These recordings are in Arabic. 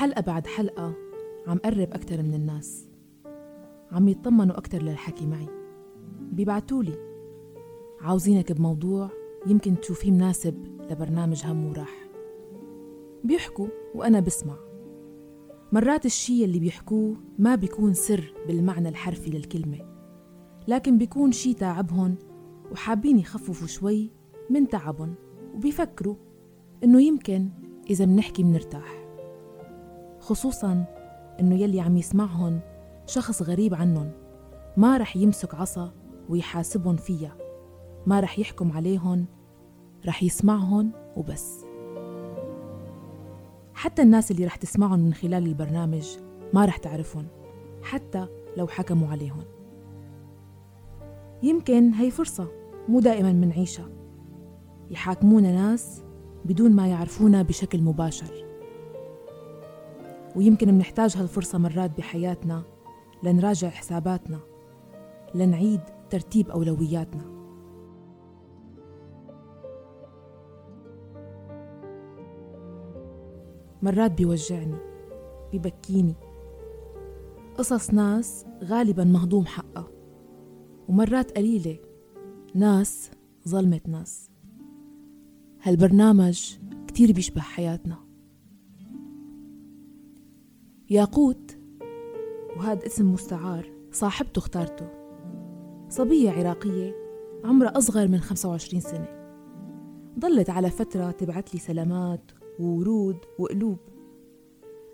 حلقة بعد حلقة عم قرب أكتر من الناس. عم يطمنوا أكتر للحكي معي. بيبعتولي. عاوزينك بموضوع يمكن تشوفيه مناسب لبرنامج هم وراح. بيحكوا وأنا بسمع. مرات الشي اللي بيحكوه ما بيكون سر بالمعنى الحرفي للكلمة لكن بيكون شي تعبهم وحابين يخففوا شوي من تعبهم وبيفكروا إنه يمكن إذا منحكي منرتاح خصوصا إنه يلي عم يسمعهم شخص غريب عنهم. ما رح يمسك عصا ويحاسبهم فيها ما رح يحكم عليهم رح يسمعهم وبس. حتى الناس اللي رح تسمعهم من خلال البرنامج ما رح تعرفهم حتى لو حكموا عليهم. يمكن هي فرصة مو دائما منعيشها يحاكمونا ناس بدون ما يعرفونا بشكل مباشر. ويمكن منحتاج هالفرصة مرات بحياتنا لنراجع حساباتنا لنعيد ترتيب أولوياتنا. مرات بيوجعني ببكيني. قصص ناس غالبا مهضوم حقها ومرات قليلة ناس ظلمت ناس. هالبرنامج كتير بيشبه حياتنا. ياقوت. وهذا اسم مستعار صاحبته اختارته. صبية عراقية عمرها أصغر من 25 سنة. ضلت على فترة تبعت لي سلامات وورود وقلوب.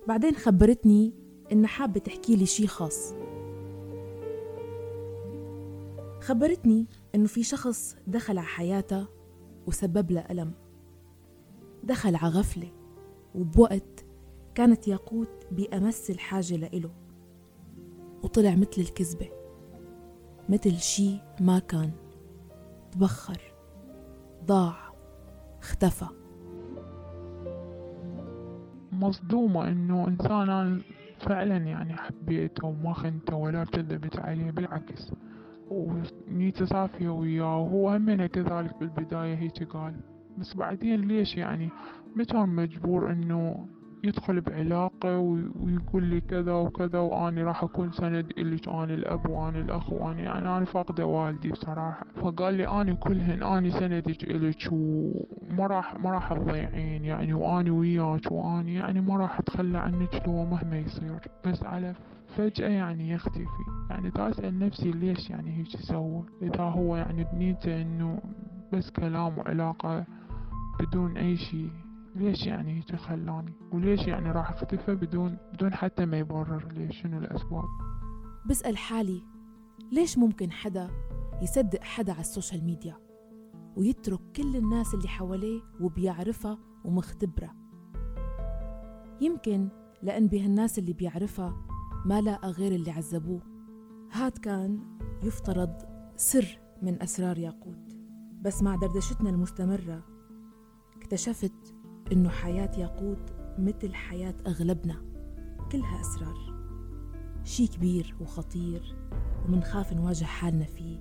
بعدين خبرتني إنها حابة تحكي لي شي خاص. خبرتني إنه في شخص دخل على حياتها وسبب لها ألم. دخل على غفلة وبوقت كانت ياقوت بأمس الحاجة لإله وطلع مثل الكذبة مثل شي ما كان تبخر ضاع اختفى. مصدومة إنه إنسان أنا فعلا يعني حبيته وما خنته ولا كذبت عليه بالعكس. ونيت صافية وياه وهو همنا كذلك بالبداية هيك قال. بس بعدين ليش يعني؟ متى مجبور إنه يدخل بعلاقة ويقول لي كذا وكذا وأني راح أكون سند إلك أنا الأب وأنا الأخ وأنا يعني أنا فاقدة والدي بصراحة. فقال لي أني كلهن أني سندك إلك وما راح ما راح تضيعين يعني وأني وياك وأني يعني ما راح أتخلى عنك لو مهما يصير. بس على فجأة يعني يختفي. يعني دا أسأل نفسي ليش يعني هيك يسوي إذا هو يعني بنيته إنه بس كلام وعلاقة بدون أي شي ليش يعني هيك خلاني وليش يعني راح اختفى بدون بدون حتى ما يبرر لي شنو الأسباب؟ بسأل حالي ليش ممكن حدا يصدق حدا على السوشيال ميديا ويترك كل الناس اللي حواليه وبيعرفها ومختبرة؟ يمكن لأن بهالناس اللي بيعرفها ما لاقى غير اللي عذبوه. هاد كان يفترض سر من أسرار ياقوت. بس مع دردشتنا المستمرة اكتشفت إنه حياة ياقوت مثل حياة أغلبنا كلها أسرار. شي كبير وخطير ومنخاف نواجه حالنا فيه.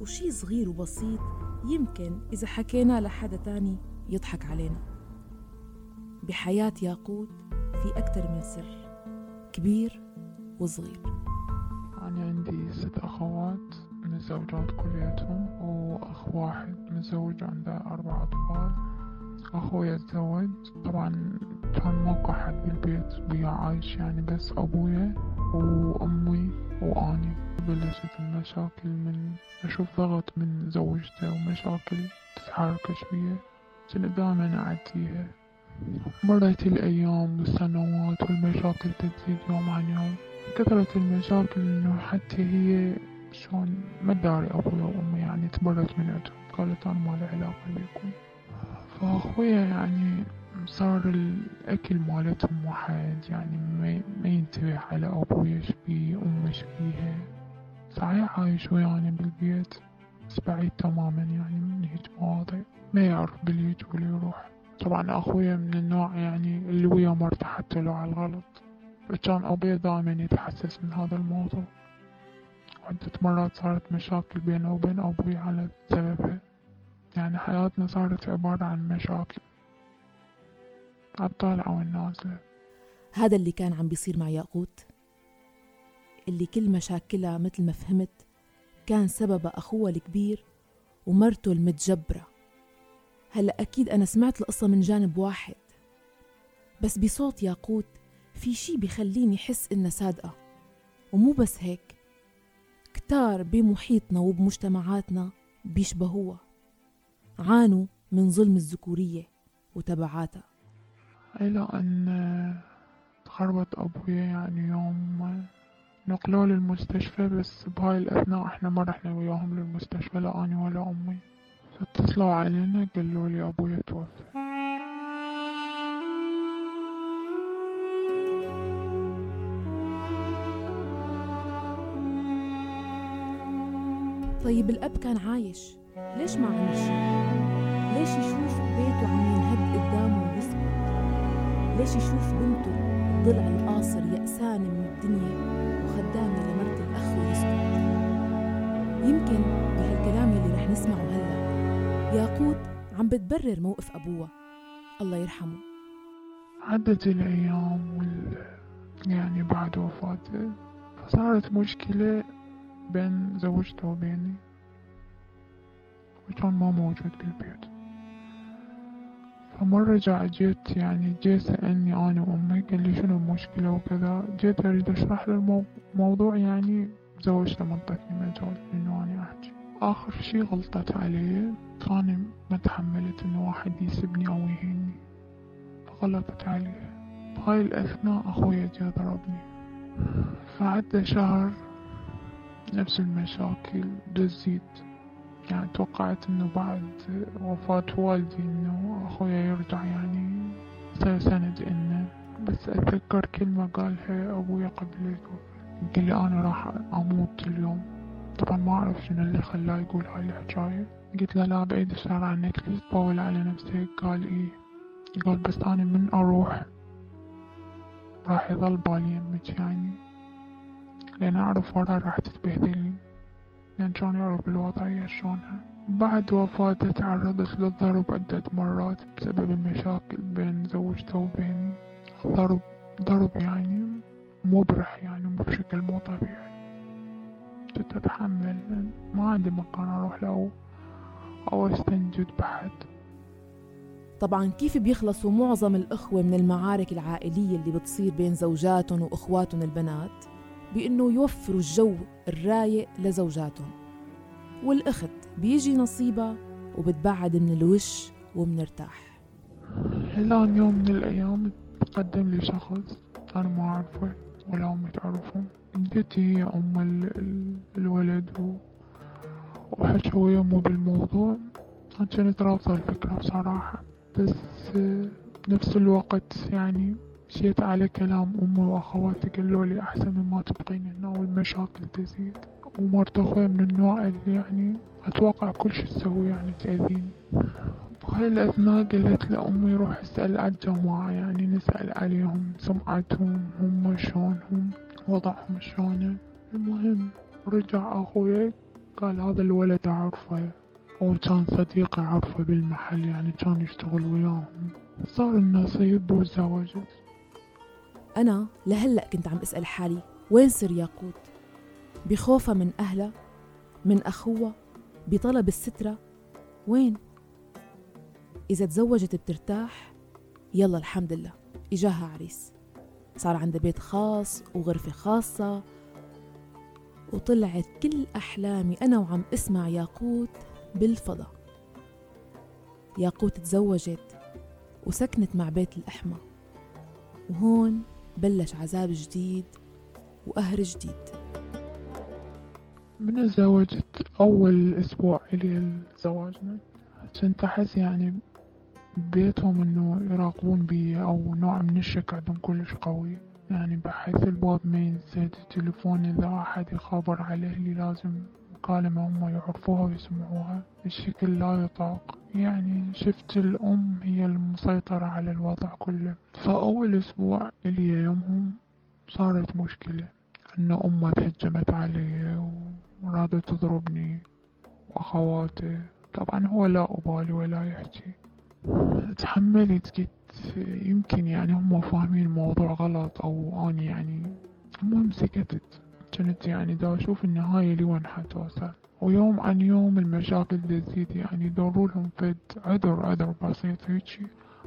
وشي صغير وبسيط يمكن إذا حكينا لحدا تاني يضحك علينا. بحياة ياقوت في أكتر من سر كبير وصغير. أنا عندي ست أخوات متزوجات كليتهم وأخ واحد متزوج عنده أربع أطفال. أخويا تزوج طبعا كان موقع حد بالبيت ويا عايش يعني بس أبويا وأمي وأني. بلشت المشاكل من أشوف ضغط من زوجته ومشاكل تتحرك شوية كنت دائما أعديها. مرت الأيام والسنوات والمشاكل تزيد يوم عن يوم. كثرت المشاكل إنه حتى هي شلون ما داري أبويا وأمي يعني تبرت من عندهم قالت أنا ما لي علاقة بيكم. فأخويا يعني صار الأكل مالتهم واحد يعني ما ينتبه على أبويا شبيه أمي شبيها صحيح عايش ويانا بالبيت بس بعيد تماما يعني من هيج مواضيع. ما يعرف باليج ولا يروح. طبعا أخويا من النوع يعني اللي ويا مرته حتى لو على الغلط. فكان أبويا دائما يتحسس من هذا الموضوع. عدة مرات صارت مشاكل بينه وبين أبوي على سببها. يعني حياتنا صارت عبارة عن مشاكل الطالعة والنازلة هذا اللي كان عم بيصير مع ياقوت. اللي كل مشاكلها مثل ما فهمت كان سببها أخوها الكبير ومرته المتجبرة. هلأ أكيد أنا سمعت القصة من جانب واحد. بس بصوت ياقوت في شي بخليني حس إنها صادقة. ومو بس هيك كتار بمحيطنا وبمجتمعاتنا بيشبهوها. عانوا من ظلم الذكورية وتبعاتها. إلى أن تخربت أبويا يعني يوم نقلوه للمستشفى بس بهاي الأثناء إحنا ما رحنا وياهم للمستشفى لا أني ولا أمي. فاتصلوا علينا قالوا لي أبويا توفى. طيب الأب كان عايش ليش ما عمل شيء؟ ليش يشوف بيته عم ينهد قدامه ويسكت؟ ليش يشوف بنته ضلع القاصر يأسانة من الدنيا وخدامة لمرت الأخ ويسكت؟ يمكن بهالكلام يلي رح نسمعه هلا. ياقوت عم بتبرر موقف أبوها. الله يرحمه. عدت الأيام وال... يعني بعد وفاته فصارت مشكلة بين زوجته وبيني. وكان ما موجود بالبيت. فمرة جاء جيت يعني جيت سألني أنا وأمي قال لي شنو المشكلة وكذا. جيت أريد أشرح له الموضوع يعني زوجته منطتني مجال إنه أنا أحكي آخر شي غلطت علي كان ما تحملت إنه واحد يسبني أو يهيني. فغلطت عليه. بهاي الأثناء أخويا جا ضربني. فعدى شهر نفس المشاكل تزيد يعني توقعت إنه بعد وفاة والدي إنه أخويا يرجع يعني يصير سند إنه بس أتذكر كلمة قالها أبويا قبل قال لي أنا راح أموت اليوم. طبعا ما أعرف شنو اللي خلاه يقول هاي الحكاية. قلت له لا بعيد الشر عنك تطول على نفسك قال إيه قال بس أنا من أروح راح يظل بالي يمك يعني. لأن أعرف ورا راح تتبهدلي لأن كان يعرف الوضعية شلونها. بعد وفاته تعرضت للضرب عدة مرات بسبب المشاكل بين زوجته وبيني ضرب ضرب يعني مبرح يعني بشكل مو طبيعي. كنت أتحمل ما عندي مكان أروح له أو أستنجد بحد طبعا كيف بيخلصوا معظم الأخوة من المعارك العائلية اللي بتصير بين زوجاتهم وأخواتهم البنات؟ بإنه يوفروا الجو الرايق لزوجاتهم. والأخت بيجي نصيبها وبتبعد من الوش وبنرتاح الآن يوم من الأيام تقدم لي شخص أنا ما أعرفه ولا أمي تعرفه جدتي هي أم الولد و... وحكى ويا بالموضوع. أنا كنت رافضة الفكرة بصراحة. بس بنفس الوقت يعني مشيت على كلام أمي وأخواتي قالوا لي أحسن مما تبقين هنا والمشاكل تزيد ومرت أخوي من النوع اللي يعني أتوقع كل شي تسوي يعني تأذيني بهاي الأثناء قلت لأمي روح اسأل على الجماعة يعني نسأل عليهم سمعتهم هم شلونهم وضعهم شلونه المهم رجع أخوي قال هذا الولد أعرفه أو كان صديقي أعرفه بالمحل يعني كان يشتغل وياهم. صار النصيب والزواج. أنا لهلأ كنت عم أسأل حالي وين سر ياقوت؟ بخوفها من أهلها؟ من أخوها؟ بطلب السترة؟ وين؟ إذا تزوجت بترتاح يلا الحمد لله إجاها عريس. صار عندها بيت خاص وغرفة خاصة وطلعت كل أحلامي أنا وعم أسمع ياقوت بالفضا. ياقوت تزوجت وسكنت مع بيت الأحمى وهون بلش عذاب جديد وقهر جديد. من تزوجت أول أسبوع إلي زواجنا كنت أحس يعني بيتهم إنه يراقبون بي أو نوع من الشك عندهم كلش قوي. يعني بحيث الباب ما ينسد التليفون إذا أحد يخابر عليه اللي لازم مكالمة هم يعرفوها ويسمعوها الشكل لا يطاق. يعني شفت الأم هي المسيطرة على الوضع كله. فأول أسبوع إلي يومهم صارت مشكلة. أن أمه تهجمت علي ورادت تضربني وأخواتي طبعا هو لا أبالي ولا يحكي. تحملت قلت يمكن يعني هم فاهمين الموضوع غلط أو أنا يعني. المهم سكتت. كنت يعني دا أشوف النهاية لوين حتوصل ويوم عن يوم المشاكل تزيد يعني يدوروا لهم فد عذر عذر بسيط هيجي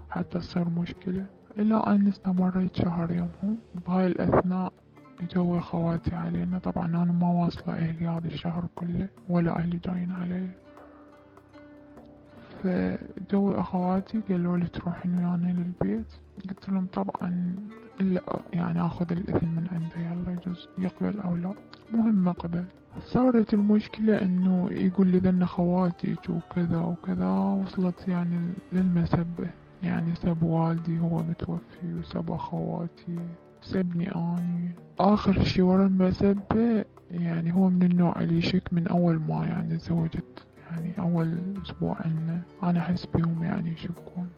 حتى تصير مشكلة. إلى أن استمريت شهر يومهم. بهاي الأثناء جو خواتي علينا. طبعا أنا ما واصلة أهلي هذا الشهر كله ولا أهلي جايين علي. فجو أخواتي قالوا لي تروحين ويانا للبيت. قلت لهم طبعا إلا يعني أخذ الإذن من عنده يلا يجوز يقبل أو لا. مهم ما قبل. صارت المشكلة إنه يقول لي ذن خواتك وكذا وكذا وصلت يعني للمسبة. يعني سب والدي هو متوفي وسب أخواتي سبني أني. آخر شي ورا المسبة يعني هو من النوع اللي يشك من أول ما يعني تزوجت يعني أول أسبوع إنه أنا أحس بيهم يعني يشكون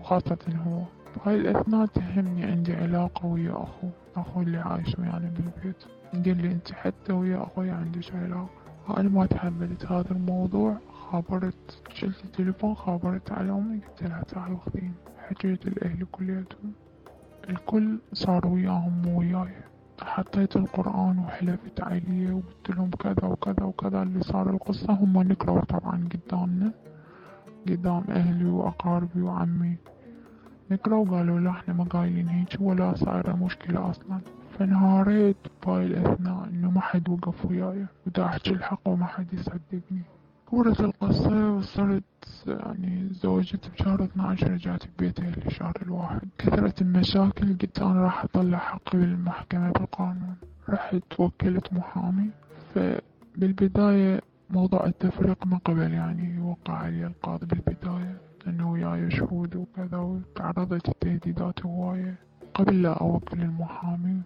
وخاصة هو. بهاي الأثناء تهمني عندي علاقة ويا أخو؟ أخو اللي عايش ويانا بالبيت. قال لي أنت حتى ويا أخوي عندك علاقة. أنا ما تحملت هذا الموضوع. خابرت شلت التليفون خابرت على أمي. قلت لها تعالوا خذين حكيت الأهل كلياتهم. الكل صار وياهم مو وياي. حطيت القرآن وحلفت عليه وقلت لهم كذا وكذا وكذا. اللي صار القصة هم نكروا طبعا قدامنا. قدام أهلي وأقاربي وعمي. نكروا وقالوا لا إحنا ما قايلين هيك ولا صايرة مشكلة أصلا فانهاريت بهاي الأثناء إنه ما حد وقف وياي ودا أحكي الحق وما حد يصدقني كورة القصة وصلت يعني زوجت بشهر 12 رجعت ببيت أهلي شهر الواحد كثرت المشاكل قلت أنا راح أطلع حقي بالمحكمة بالقانون رحت وكلت محامي فبالبداية موضوع التفريق ما قبل يعني يوقع علي القاضي بالبداية لأنه وياي شهود وكذا وتعرضت لتهديدات هواية قبل لا أوكل المحامي.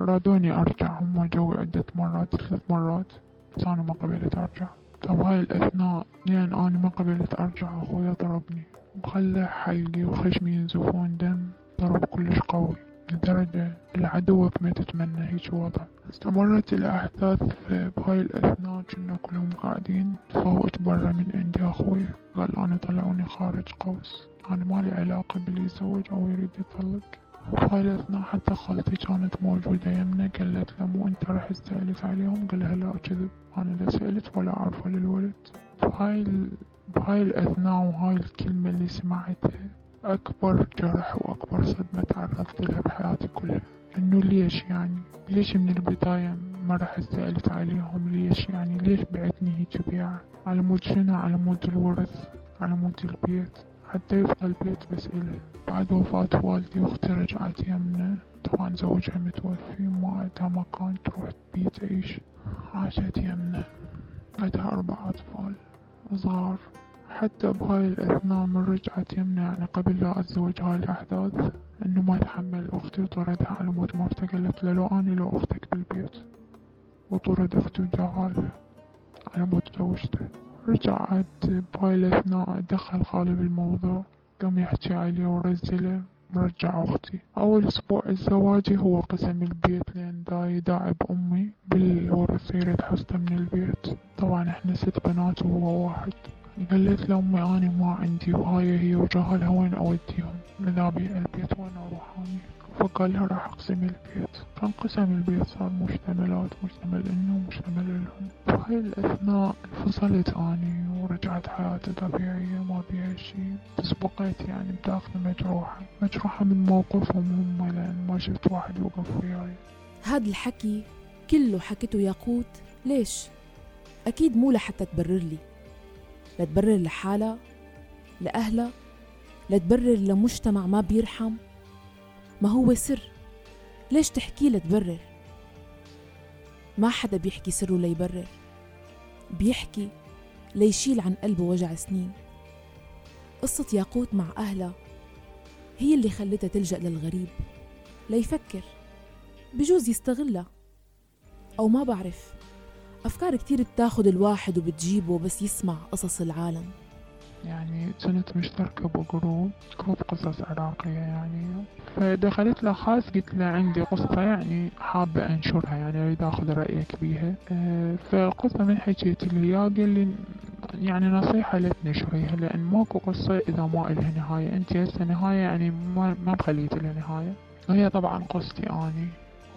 رادوني أرجع هم جوي عدة مرات ثلاث مرات. بس أنا ما قبلت أرجع. بهاي الأثناء لأن أنا ما قبلت أرجع أخويا ضربني. وخلى حلقي وخشمي ينزفون دم ضرب كلش قوي لدرجة العدوك ما تتمنى هيج وضع. استمرت الأحداث بهاي الأثناء كنا كلهم قاعدين تفوت برا من عندي أخوي قال أنا طلعوني خارج قوس. أنا مالي علاقة باللي يزوج أو يريد يطلق وبهاي الأثناء حتى خالتي كانت موجودة يمنا قالت له مو أنت رحت سألت عليهم؟ قال لها لا كذب. أنا لا سألت ولا أعرف للولد. بهاي ال... بهاي الأثناء وهاي الكلمة اللي سمعتها أكبر جرح وأكبر صدمة تعرضت لها بحياتي كلها. إنه ليش يعني؟ ليش من البداية ما رحت سألت عليهم؟ ليش يعني؟ ليش بعتني هيك بيعة على مود شنو؟ على مود الورث؟ على مود البيت؟ حتى يبقى البيت بس إله. بعد وفاة والدي وأختي رجعت يمنا طبعا زوجها متوفي. وما عندها مكان تروح بيه تعيش عاشت يمنا عندها أربع أطفال. صغار. حتى بهاي الأثناء من رجعت يمنا يعني قبل لا أتزوج هاي الأحداث إنه ما تحمل أختي وطردها على مود مرته له لو أنا لو أختك بالبيت وطرد أختي وجعلها على مود زوجته. رجعت بهاي الأثناء دخل خالي بالموضوع قام يحكي عليه ورزله مرجع أختي. أول أسبوع لزواجي هو قسم البيت لأن دا يطالب أمي بالورث يريد حصته من البيت. طبعا إحنا ست بنات وهو واحد. قالت لأمي أنا ما عندي وهاي هي وجهالها وين أوديهم؟ بيع البيت وين أروح أني فقال لها راح أقسم البيت. فانقسم البيت صار مشتملات مشتمل إنه ومشتمل لهم. بهاي الأثناء انفصلت أني ورجعت حياتي طبيعية ما بيها شي. بس بقيت يعني بداخلي مجروحة. مجروحة من موقفهم هم لأن ما شفت واحد يوقف وياي. هاد الحكي كله حكته ياقوت. ليش؟ أكيد مو لحتى تبرر لي. لتبرر لحالها لأهلها لتبرر لمجتمع ما بيرحم؟ ما هو سر؟ ليش تحكي لتبرر؟ ما حدا بيحكي سره ليبرر. بيحكي ليشيل عن قلبه وجع سنين. قصة ياقوت مع أهلها هي اللي خلتها تلجأ للغريب ليفكر. بجوز يستغلها. أو ما بعرف. أفكار كتير بتاخد الواحد وبتجيبه بس يسمع قصص العالم. يعني كنت مشتركة ب group group قصص عراقية يعني. فدخلت له خاص قلت له عندي قصة يعني حابة أنشرها يعني أريد أخذ رأيك بيها. أه فالقصة من حكيت لي قال لي يعني نصيحة لا تنشريها لأن ماكو قصة إذا ما إلها نهاية. أنت هسه نهاية يعني ما ما مخليت لها نهاية. هي طبعا قصتي أني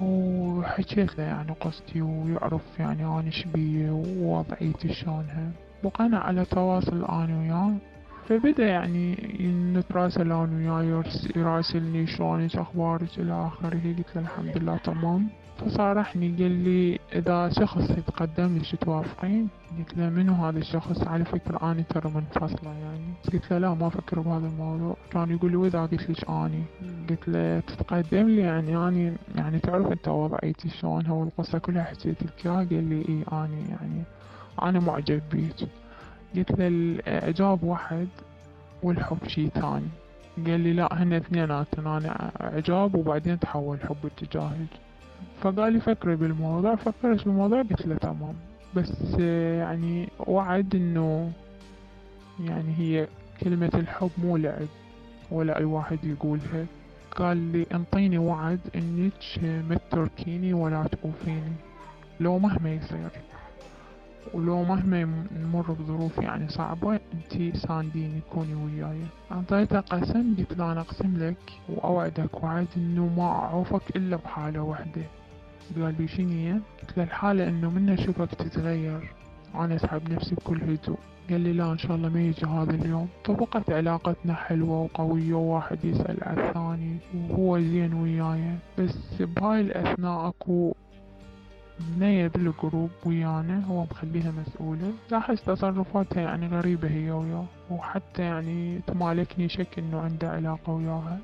وحكيت له يعني قصتي ويعرف يعني أنا شبيه ووضعيتي شلونها. بقينا على تواصل أنا وياه فبدأ يعني نتراسل أنا وياه يراسلني شلونك أخبارك إلى آخره. قلت له الحمد لله تمام. فصارحني قال لي إذا شخص يتقدم شو توافقين؟ قلت له منو هذا الشخص؟ على فكرة أنا ترى منفصلة يعني. قلت له لا ما أفكر بهذا الموضوع. كان يقول لي وإذا قلت لك أني قلت له تتقدم لي يعني أني يعني تعرف أنت وضعيتي شلون؟ هو القصة كلها حكيت لك إياها؟ قال لي إي أني يعني أنا معجب بيك قلت له الإعجاب واحد والحب شي ثاني. قال لي لا هن اثنيناتن أنا إعجاب وبعدين تحول حب اتجاهك فقال لي فكري بالموضوع. فكرت بالموضوع قلت له تمام. بس يعني وعد إنه يعني هي كلمة الحب مو لعب ولا أي واحد يقولها. قال لي أنطيني وعد إنك ما تتركيني ولا تؤوفيني لو مهما يصير. ولو مهما نمر بظروف يعني صعبة انتي سانديني كوني وياي. اعطيته قسم قلت له أنا أقسم لك وأوعدك وعد إنه ما أعوفك إلا بحالة واحدة. قال لي شنو قلت له الحالة إنه من اشوفك تتغير. أنا أسحب نفسي بكل هدوء. قال لي لا إن شاء الله ما يجي هذا اليوم. فبقت علاقتنا حلوة وقوية وواحد يسأل على الثاني وهو زين وياي. بس بهاي الأثناء أكو بنية بالجروب ويانا هو مخليها مسؤولة. لاحظ تصرفاتها يعني غريبة هي وياه وحتى يعني تمالكني شك إنه عنده علاقة وياها.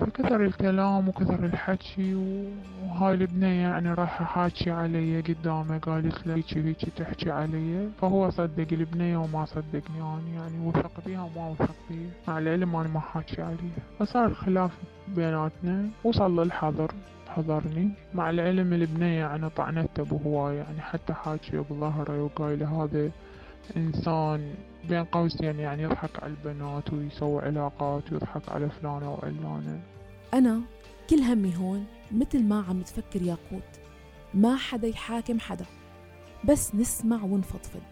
فكثر الكلام وكثر الحكي وهاي البنية يعني راح حاكي علي قدامه قالت له هيجي هيجي تحكي علي. فهو صدق البنية وما صدقني يعني يعني وثق بيها وما وثق بيها مع العلم أنا ما حاكي عليها. فصار خلاف بيناتنا وصل للحظر. حضرني. مع العلم البنية يعني طعنته بهواية يعني حتى حاكي بظهره وقايله هذا إنسان بين قوسين يعني يضحك على البنات ويسوي علاقات ويضحك على فلانة وعلانة. أنا كل همي هون مثل ما عم تفكر ياقوت ما حدا يحاكم حدا بس نسمع ونفضفض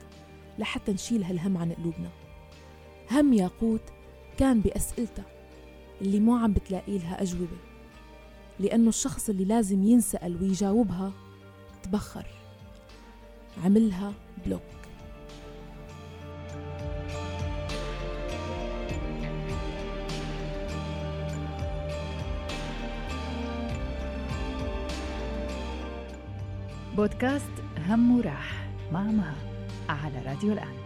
لحتى نشيل هالهم عن قلوبنا. هم ياقوت كان بأسئلتها اللي ما عم بتلاقي لها أجوبة. لأنه الشخص اللي لازم ينسأل ويجاوبها تبخر. عملها بلوك. بودكاست هم وراح مع مها على راديو الآن.